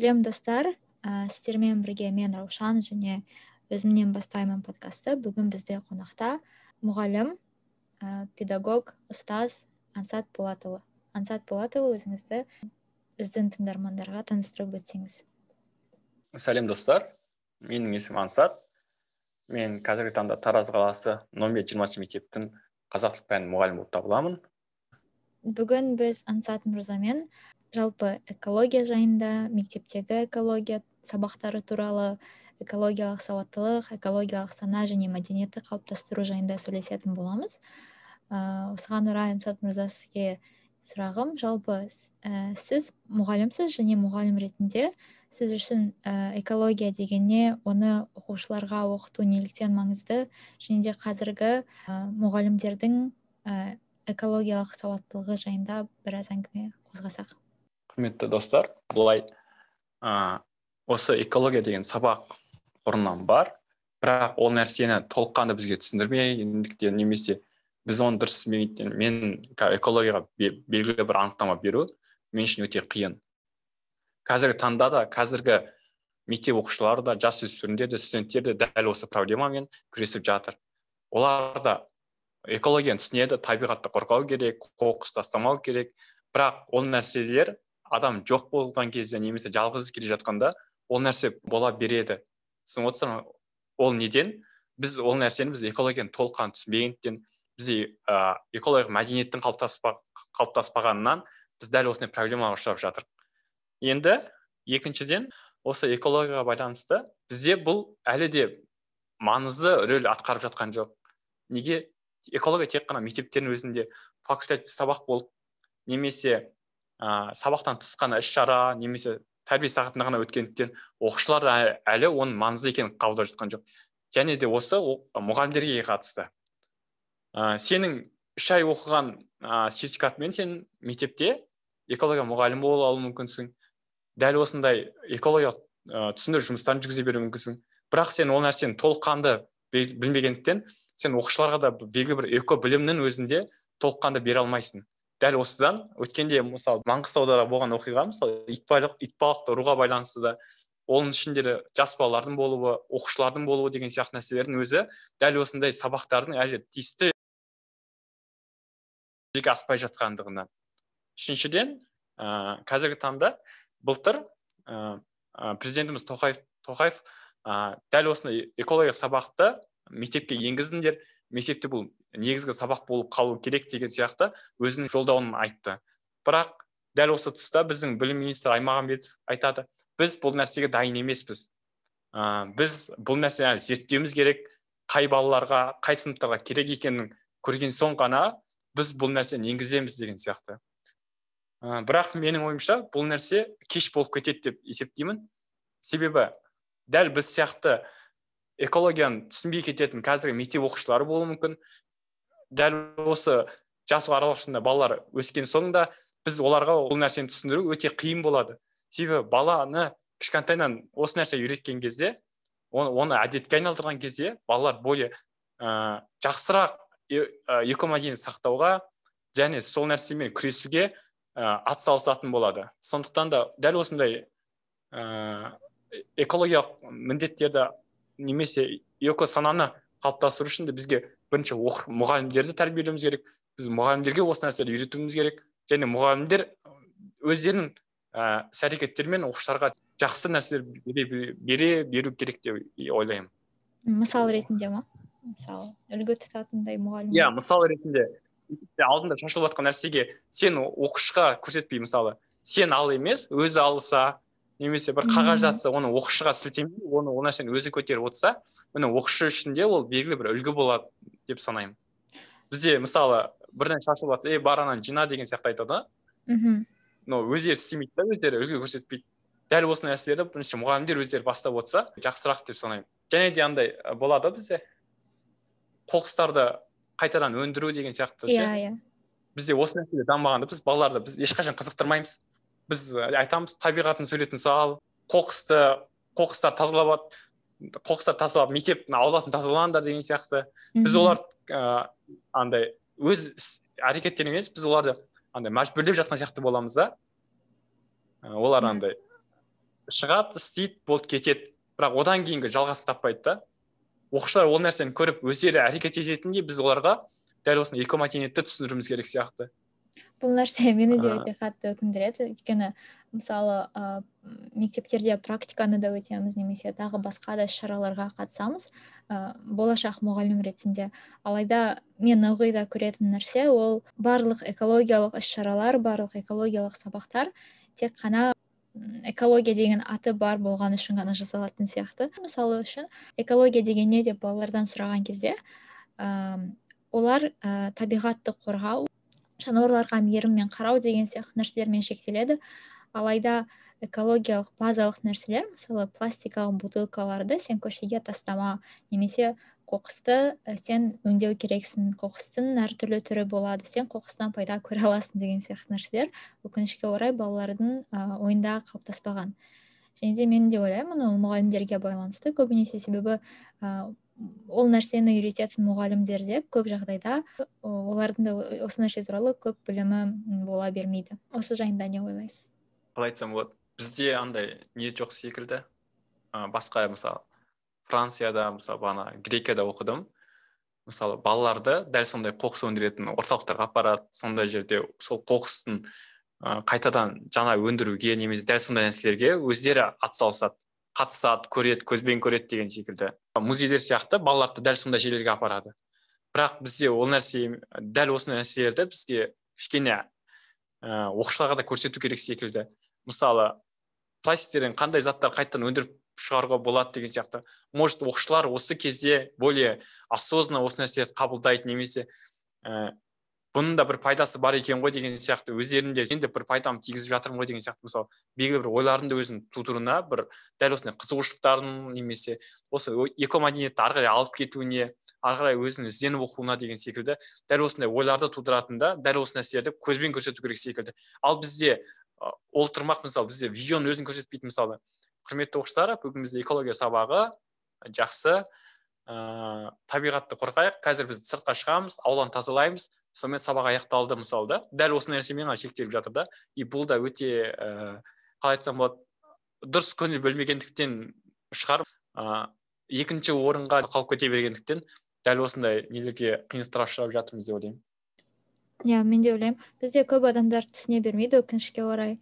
сәлем достар ә, сіздермен бірге мен раушан және өзімнен бастаймын подкасты. Бүгін бізде қонақта мұғалім ә, педагог ұстаз ансат болатұлы. Ансат болатұлы өзіңізді біздің тыңдармандарға таныстырып өтсеңіз. Сәлем достар. Менің есімім ансат. Мен қазіргі таңда тараз қаласы номер жиырмасыншы мектептің қазақ тіл пәнінің мұғалімі болып табыламын. Бүгін біз ансат мырзамен жалпы экология жайында мектептегі экология сабақтары туралы экологиялық сауаттылық экологиялық сана және мәдениетті қалыптастыру жайында сөйлесетін боламыз. Ыыы осыған орай ансат мырза сізге сұрағым жалпы ә, сіз мұғалімсіз және мұғалім ретінде сіз үшін ә, экология дегенне оны оқушыларға оқыту неліктен маңызды және де қазіргі ә, мұғалімдердің ә, экологиялық сауаттылығы жайында біраз әңгіме қозғасақ. Құрметті достар былай ә, осы экология деген сабақ бұрыннан бар. Бірақ ол нәрсені толыққанды бізге түсіндірмегендіктен немесе біз оны дұрыс түсінбегендіктен мен экологияға белгілі бір анықтама беру мен үшін өте қиын. Қазіргі таңда да қазіргі мектеп оқушылары да жасөспірімдер де студенттер де дәл осы проблемамен күресіп жатыр. Олар да экологияны түсінеді табиғатты қорғау керек қоқыс тастамау керек. Бірақ ол нәрселер адам жоқ болған кезде немесе жалғыз келе жатқанда ол нәрсе бола береді. Түсініп отырсыздар ол неден? Біз ол нәрсені біз экологияны толыққанды түсінбегендіктен бізде ә, экологиялық мәдениеттің қалыптаспағанынан біз дәл осындай проблемаға ұшырап жатырмыз енді екіншіден осы экологияға байланысты бізде бұл әлі де маңызды рөл атқарып жатқан жоқ. Неге? Экология тек қана мектептердің өзінде факультативті сабақ болып немесе ә, сабақтан тыс қана іс шара немесе тәрбие сағатында ғана өткендіктен оқушылар әлі оның маңызды екенін қабылдап жатқан жоқ. Және де осы мұғалімдерге қатысты. Ә, сенің үш ай оқыған ә, сертификатымен сен мектепте экология мұғалімі бола алуы мүмкінсің. Дәл осындай экологиялық ә, түсіндіру жұмыстарын жүргізе беруі мүмкінсің. Бірақ сен ол нәрсені толыққанды білмегендіктен сен оқушыларға да белгілі бір эко білімнің өзінде толыққанды бере алмайсың. Дәл осыдан өткенде мысалы маңғыстауда болған оқиға мысалы итбалық итбалықты ұруға байланысты да оның ішінде де жас балалардың болуы оқушылардың болуы деген сияқты нәрселердің өзі дәл осындай сабақтардың әлі тиісті аспай жатқандығынан үшіншіден ә, қазіргі таңда былтыр ә, президентіміз тоқаев тоқаев ә, дәл осындай экология сабақты мектепке енгізіңдер мектепте бұл негізгі сабақ болып қалу керек деген сияқты өзінің жолдауын айтты. Бірақ дәл осы тұста біздің білім министрі аймағамбетов айтады біз бұл нәрсеге дайын емеспіз. Ә, біз бұл нәрсені әлі зерттеуіміз керек. Қай балаларға қай сыныптарға керек екенін көрген соң ғана біз бұл нәрсені енгіземіз деген сияқты. Ә, бірақ менің ойымша бұл нәрсе кеш болып кетеді деп есептеймін. Себебі дәл біз сияқты экологияны түсінбей кететін қазіргі мектеп оқушылары болуы мүмкін. Дәл осы жас аралығында балалар өскен соң да біз оларға бұл нәрсені түсіндіру өте қиын болады. Себебі баланы кішкентайынан осы нәрсе үйреткен кезде оны, әдетке айналдырған кезде балалар более ә, жақсырақ экомәдениет сақтауға және сол нәрсемен күресуге ә, атсалысатын болады. Сондықтан да дәл осындай ә, экологиялық міндеттерді немесе эко сананы қалыптастыру үшін де бізге бірінші мұғалімдерді тәрбиелеуіміз керек біз мұғалімдерге осы нәрсені үйретуіміз керек. Және мұғалімдер өздерінің ә, іс әрекеттерімен оқушыларға жақсы нәрселер бере, бере беру керек деп ойлаймын. Мысал ретінде ма? Мысалы үлгі тұтатындай мұғалім иә мысал ретінде. Алдында шашылып жатқан нәрсеге сен оқушыға көрсетпей мысалы сен ал емес өзі алса немесе бір қағаз жатса оны оқушыға сілтемей оны ол нәрсені өзі көтеріп отырса міне оқушы үшін де ол белгілі бір үлгі болады деп санаймын. Бізде мысалы бірден шашылып жатса ей бар ананы жина деген сияқты айтады. Ғой мхм но өздері істемейді да өздері үлгі көрсетпейді. Дәл осы нәрселерді бірінші мұғалімдер өздері бастап отырса жақсырақ деп санаймын. Және де андай болады ғой бізде. Қоқыстарды қайтадан өндіру деген сияқты иә иә. Бізде осы нәрсе дамымағанда біз балаларды біз ешқашан қызықтырмаймыз. Біз айтамыз табиғаттың суретін сал қоқысты қоқыстар тазалап қоқыстар тазалап мектептің ауласын тазалаңдар деген сияқты. Біз олар ә, андай өз әрекеттер емес біз оларды андай мәжбүрлеп жатқан сияқты боламыз да. Олар андай шығады істейді болды кетеді. Бірақ одан кейінгі жалғасын таппайды да. Оқушылар ол нәрсені көріп өздері әрекет ететіндей біз оларға дәл осыны экомәдениетті түсіндіруіміз керек сияқты. Бұл нәрсе мені де өте қатты өкіндіреді. Өйткені мысалы ә, мектептерде практиканы да өтеміз немесе тағы басқа да іс шараларға қатысамыз. Ә, болашақ мұғалім ретінде. Алайда мен ылғи да көретін нәрсе ол барлық экологиялық іс шаралар барлық экологиялық сабақтар тек қана экология деген аты бар болған үшін ғана жасалатын сияқты. Мысалы үшін экология деген не деп балалардан сұраған кезде ә, олар ә, табиғатты қорғау жануарларға мейіріммен қарау деген сияқты нәрселермен шектеледі. Алайда экологиялық базалық нәрселер мысалы пластикалық бутылкаларды сен көшеге тастама немесе қоқысты сен өңдеу керексің қоқыстың әртүрлі түрі болады сен қоқыстан пайда көре аласың деген сияқты нәрселер өкінішке орай балалардың ойында қалыптаспаған. Және де мен де ойлаймын ол мұғалімдерге байланысты. Көбінесе себебі ол нәрсені үйрететін мұғалімдер де көп жағдайда олардың да осы нәрсе туралы көп білімі бола бермейді. Осы жайында не ойлайсыз? Қалай айтсам болады бізде андай не жоқ секілді. Ә, басқа мысалы францияда мысалы бағана грекияда оқыдым. Мысалы балаларды дәл сондай қоқыс өндіретін орталықтарға апарады. Сондай жерде сол қоқыстың қайтадан жаңа өндіруге немесе дәл сондай нәрселерге өздері атсалысады. Қатысады көреді көзбен көреді деген секілді. Музейлер сияқты балаларды дәл сондай жерлерге апарады. Бірақ бізде ол нәрсе дәл осындай нәрселерді бізге кішкене ә, оқушыларға да көрсету керек секілді. Мысалы пластиктерден қандай заттар қайтадан өндіріп шығаруға болады деген сияқты. Может оқушылар осы кезде более осознанно осы нәрселерді қабылдайды немесе ә, бұның да бір пайдасы бар екен ғой деген сияқты өздерінде мен бір пайдам тигізіп жатырмын ғой деген сияқты мысалы белгілі бір ойлардың да өзінің тудыруына бір дәл осындай қызығушылықтарын немесе осы экомәдениетті ары қарай алып кетуіне ары қарай өзінің ізденіп оқуына деген секілді дәл осындай ойларды тудыратын да дәл осы нәрселерді көзбен көрсету керек секілді. Ал бізде ол тұрмақ мысалы бізде видеоның өзін көрсетпейді мысалы құрметті оқушылар бүгін бізде экология сабағы жақсы. Ыыы табиғатты қорғайық. Қазір біз сыртқа шығамыз ауланы тазалаймыз. Сонымен сабақ аяқталды мысалы да. Дәл осы нәрсемен ғана шектеліп жатыр да. И бұл да өте ә, қалай айтсам болады дұрыс көңіл бөлмегендіктен шығар. Ә, екінші орынға қалып кете бергендіктен дәл осындай нелерге қиындықтарға ұшырап жатырмыз деп ойлаймын. Иә мен де ойлаймын. Бізде көп адамдар түсіне бермейді өкінішке орай.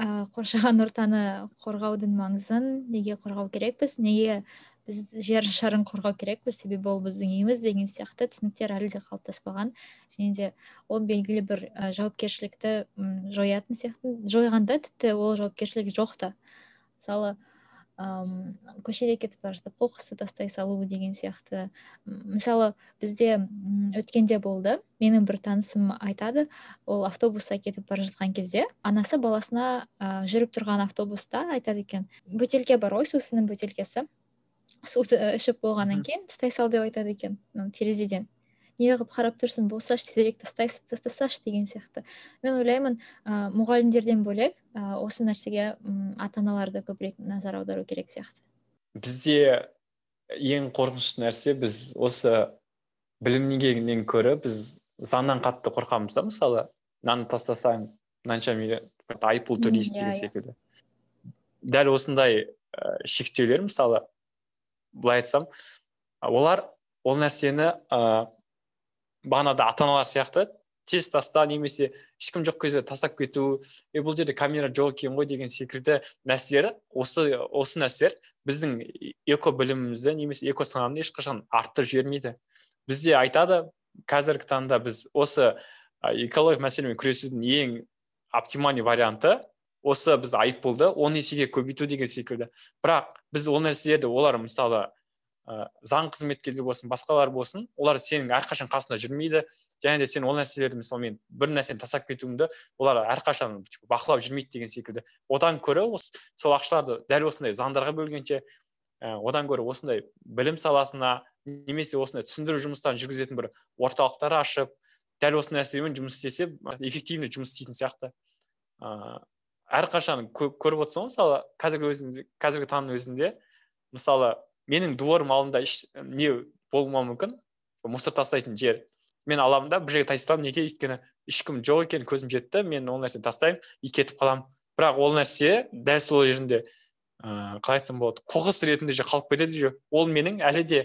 Ыыы қоршаған ортаны қорғаудың маңызын неге қорғау керекпіз неге біз жер шарын қорғау керекпіз себебі ол біздің үйіміз деген сияқты түсініктер әлі де қалыптаспаған. Және де ол белгілі бір ә, жауапкершілікті жоятын сияқты жойғанда тіпті ол жауапкершілік жоқ та. Мысалы ыыы көшеде кетіп бара жатып қоқысты тастай салу деген сияқты. Мысалы бізде өткенде болды менің бір танысым айтады ол автобуста кетіп бара жатқан кезде анасы баласына ә, жүріп тұрған автобуста айтады екен бөтелке бар ғой сусынның бөтелкесі суды ішіп болғаннан кейін тастай сал деп айтады екен терезеден. Неғып қарап тұрсың? Болсашы тезірек тастасашы деген сияқты. Мен ойлаймын ә, мұғалімдерден бөлек ә, осы нәрсеге ата аналар да көбірек назар аудару керек сияқты. Бізде ең қорқынышты нәрсе біз осы білімнен көрі біз заңнан қатты қорқамыз да мысалы. Мынаны тастасаң мынанша айыппұл төлейсің деген иә, иә. секілді. Дәл осындай ә, шектеулер мысалы былай айтсам олар ол нәрсені ыыы бағанада ата аналар сияқты тез таста немесе ешкім жоқ кезде тастап кету е бұл жерде камера жоқ екен ғой деген секілді нәрселер осы осы нәрселер біздің эко білімімізді немесе эко санамызды ешқашан арттырып жібермейді. Бізде айтады қазіргі таңда біз осы экологиялық мәселемен күресудің ең оптимальный варианты осы біз айыппұлды он есеге көбейту деген секілді. Бірақ біз ол нәрселерді олар мысалы ә, заң қызметкерлері болсын басқалар болсын олар сенің әрқашан қасында жүрмейді. Және де сен ол нәрселерді мысалы мен бір нәрсені тастап кетуіңді олар әрқашан бақылап жүрмейді деген секілді. Одан көрі сол ақшаларды дәл осындай заңдарға бөлгенше ә, одан гөрі осындай білім саласына немесе осындай түсіндіру жұмыстарын жүргізетін бір орталықтар ашып дәл осы нәрселермен жұмыс істесе эффективно жұмыс істейтін сияқты. Әрқашан көріп отырсың ғой мысалы қазіргі өзінде қазіргі таңның өзінде мысалы менің дворым алдында еш не болмауы мүмкін? Мусор тастайтын жер. Мен аламын да бір жерге тастаймын неге? Өйткені ешкім жоқ екен көзім жетті мен ол нәрсені тастаймын и кетіп қаламын. Бірақ ол нәрсе дәл сол жерінде ыыы қалай айтсам болады қоқыс ретінде же қалып кетеді же. Ол менің әлі де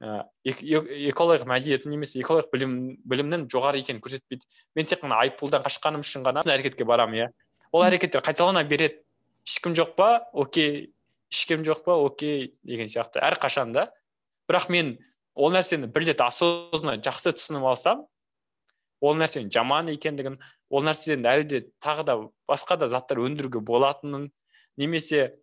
ә, экологиялық мәдениетім немесе экологиялық білім білімнің жоғары екенін көрсетпейді. Мен тек қана айыппұлдан қашқаным үшін ғана әрекетке барамын иә. Ол әрекеттер қайталана береді. Ешкім жоқ па? Окей. Ешкім жоқ па? Окей деген сияқты. Әрқашан да. Бірақ мен ол нәрсені бір рет осознанно жақсы түсініп алсам ол нәрсенің жаман екендігін ол нәрседен әлі де тағы да басқа да заттар өндіруге болатынын немесе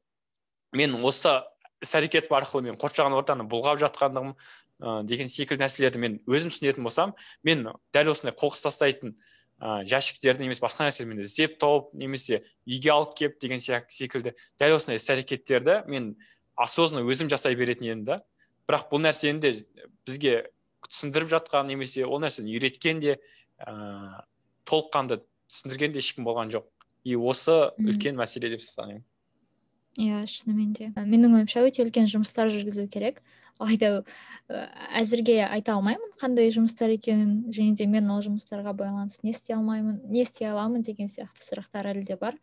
мен осы іс әрекетім арқылы мен қоршаған ортаны бұлғап жатқандығым ә, деген секілді нәрселерді мен өзім түсінетін болсам мен дәл осындай қоқыс тастайтын ә, жәшіктерді немесе басқа нәрселерді мен іздеп тауып немесе үйге алып келіп деген секілді дәл осындай іс әрекеттерді мен осознанно өзім жасай беретін едім да. Бірақ бұл нәрсені де бізге түсіндіріп жатқан немесе ол нәрсені үйреткен де ә, толыққанды түсіндірген де ешкім болған жоқ. И осы үлкен мәселе деп санаймын. Иә шынымен де. Менің ойымша өте үлкен жұмыстар жүргізілу керек. Алайда әзірге айта алмаймын қандай жұмыстар екенін және де мен ол жұмыстарға байланысты не істей алмаймын не істей аламын деген сияқты сұрақтар әлі де бар.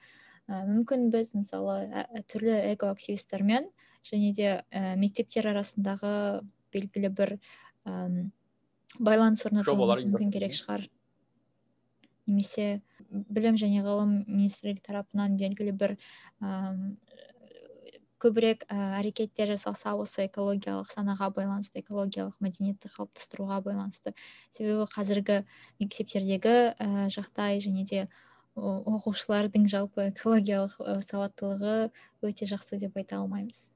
Ә, мүмкін біз мысалы түрлі экоактивистермен және де ә, мектептер арасындағы белгілі бір ә, байланыс орнатуымыз мүмкін керек шығар. Немесе білім және ғылым министрлігі тарапынан белгілі бір көбірек ә, әрекеттер жасалса осы экологиялық санаға байланысты экологиялық мәдениетті қалыптастыруға байланысты. Себебі қазіргі мектептердегі ә, жағдай және де оқушылардың жалпы экологиялық сауаттылығы өте жақсы деп айта алмаймыз.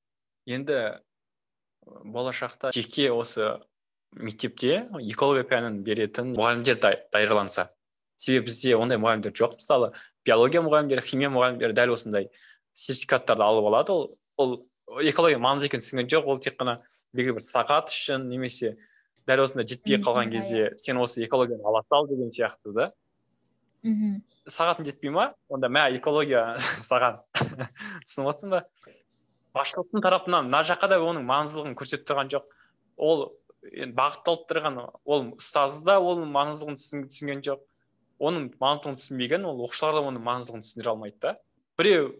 Енді болашақта жеке осы мектепте экология пәнін беретін мұғалімдер даярланса себебі бізде ондай мұғалімдер жоқ. Мысалы биология мұғалімдері химия мұғалімдері дәл осындай сертификаттарды алып алады ол ол экология маңызды екенін түсінген жоқ. Ол тек қана белгілі бір сағат үшін немесе дәл осындай жетпей қалған кезде иә. сен осы экологияны ала сал деген сияқты да. Мхм сағатың жетпей ма? Онда мә экология саған түсініп отырсың ба? Басшылықтың тарапынан мына жаққа да оның маңыздылығын көрсетіп тұрған жоқ. Ол енді бағытталып тұрған ол ұстазы да оның маңыздылығын түсінген жоқ. Оның маңыздылығын түсінбеген ол оқушылар да оның маңыздылығын түсіндіре алмайды да. Біреу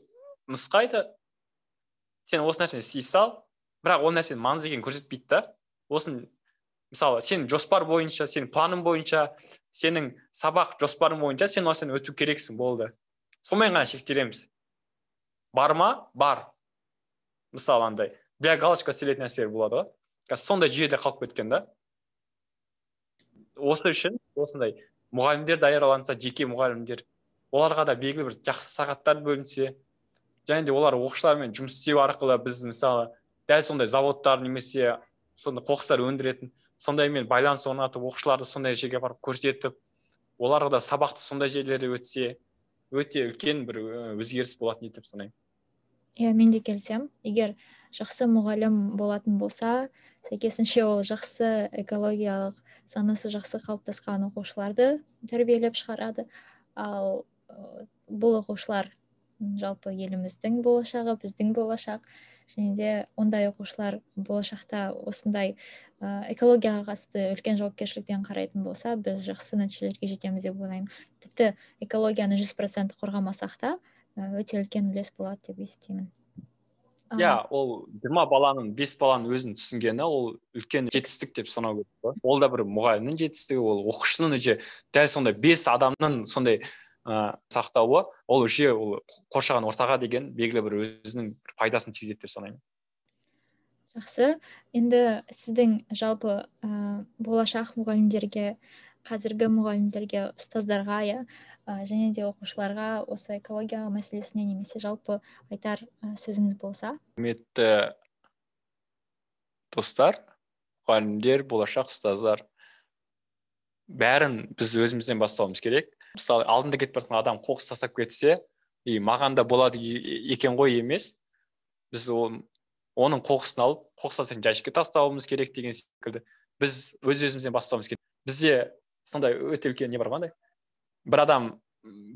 нұсқайды сен осы нәрсені істей сал бірақ ол нәрсенің маңызды екенін көрсетпейді да осын мысалы сен жоспар бойынша сенің планың бойынша сенің сабақ жоспарың бойынша сен осыны өту керексің болды. Сонымен ғана шектелеміз бар ма? Бар. Мысалы андай для галочка істелетін нәрселер болады ғой. Қазір сондай жүйеде қалып кеткен да. Осы үшін осындай мұғалімдер даярланса жеке мұғалімдер оларға да белгілі бір жақсы сағаттар бөлінсе және де олар оқушылармен жұмыс істеу арқылы біз мысалы дәл сондай заводтар немесе сондай қоқыстар өндіретін сондаймен байланыс орнатып оқушыларды сондай жерге апарып көрсетіп оларға да сабақты сондай жерлерде өтсе өте үлкен бір өзгеріс болатын еді деп санаймын. Иә мен де келісемін. Егер жақсы мұғалім болатын болса сәйкесінше ол жақсы экологиялық санасы жақсы қалыптасқан оқушыларды тәрбиелеп шығарады. Ал бұл оқушылар жалпы еліміздің болашағы біздің болашақ. Және де ондай оқушылар болашақта осындай ә, экологияға қатысты үлкен жауапкершілікпен қарайтын болса біз жақсы нәтижелерге жетеміз деп ойлаймын. Тіпті экологияны жүз процент қорғамасақ та өте үлкен үлес болады деп есептеймін. Иә ол жиырма баланың бес баланың өзін түсінгені ол үлкен жетістік деп санау керек қой. Ол да бір мұғалімнің жетістігі ол оқушының уже дәл сондай бес адамның сондай ә, сақтауы ол уже ол қоршаған ортаға деген белгілі бір өзінің бір пайдасын тигізеді деп санаймын. Жақсы. Енді сіздің жалпы ә, болашақ мұғалімдерге қазіргі мұғалімдерге ұстаздарға иә және де оқушыларға осы экология мәселесіне немесе жалпы айтар сөзіңіз болса. Құрметті достар мұғалімдер болашақ ұстаздар. Бәрін біз өзімізден бастауымыз керек. Мысалы алдында кетіп бара адам қоқыс тастап кетсе и маған да болады екен ғой емес. Біз оның қоқысын алып қоқыс тастайтын жәшікке тастауымыз керек деген секілді. Біз өз өзімізден бастауымыз керек. Бізде сондай өте үлкен не бар ғой бір адам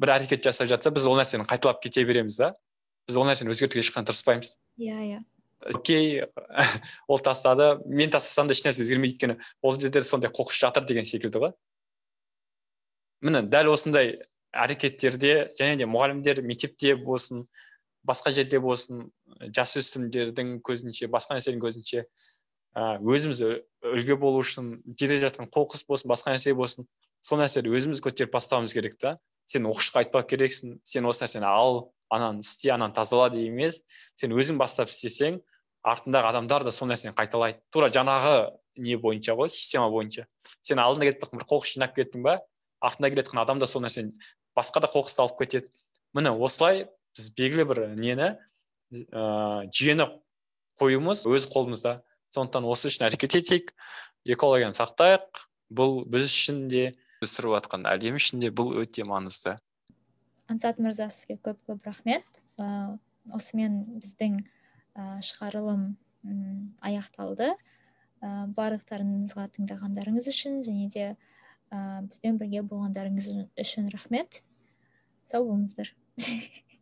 бір әрекет жасап жатса біз ол нәрсені қайталап кете береміз да. Біз ол нәрсені өзгертуге ешқашан тырыспаймыз. Иә иә. Окей ол тастады. Мен тастасам да ешнәрсе өзгермейді өйткені. Ол жерде сондай қоқыс жатыр деген секілді ғой. Міне дәл осындай әрекеттерде және де мұғалімдер мектепте болсын басқа жерде болсын жасөспірімдердің көзінше басқа нәрсенің көзінше өзіміз үлгі болу үшін келе жатқан қоқыс болсын басқа нәрсе болсын сол нәрсені өзіміз көтеріп бастауымыз керек та. Сен оқушыға айтпау керексің сен осы нәрсені ал ананы істе ананы тазала деп емес. Сен өзің бастап істесең артындағы адамдар да сол нәрсені қайталайды тура жаңағы не бойынша ғой система бойынша. Сен алдында кетіп бір қоқыс жинап кеттің ба артында келе жатқан адам да сол нәрсені басқа да қоқысты алып кетеді. Міне осылай біз белгілі бір нені ә, жүйені қоюымыз өз қолымызда. Сондықтан осы үшін әрекет етейік экологияны сақтайық. Бұл біз үшін де біз тұрып жатқан әлем үшін де бұл өте маңызды. Ансат мырза сізге көп көп рахмет. Ә, осымен біздің шығарылым аяқталды. Барлықтарыңызға тыңдағандарыңыз үшін және де бізбен бірге болғандарыңыз үшін рахмет. Сау болыңыздар.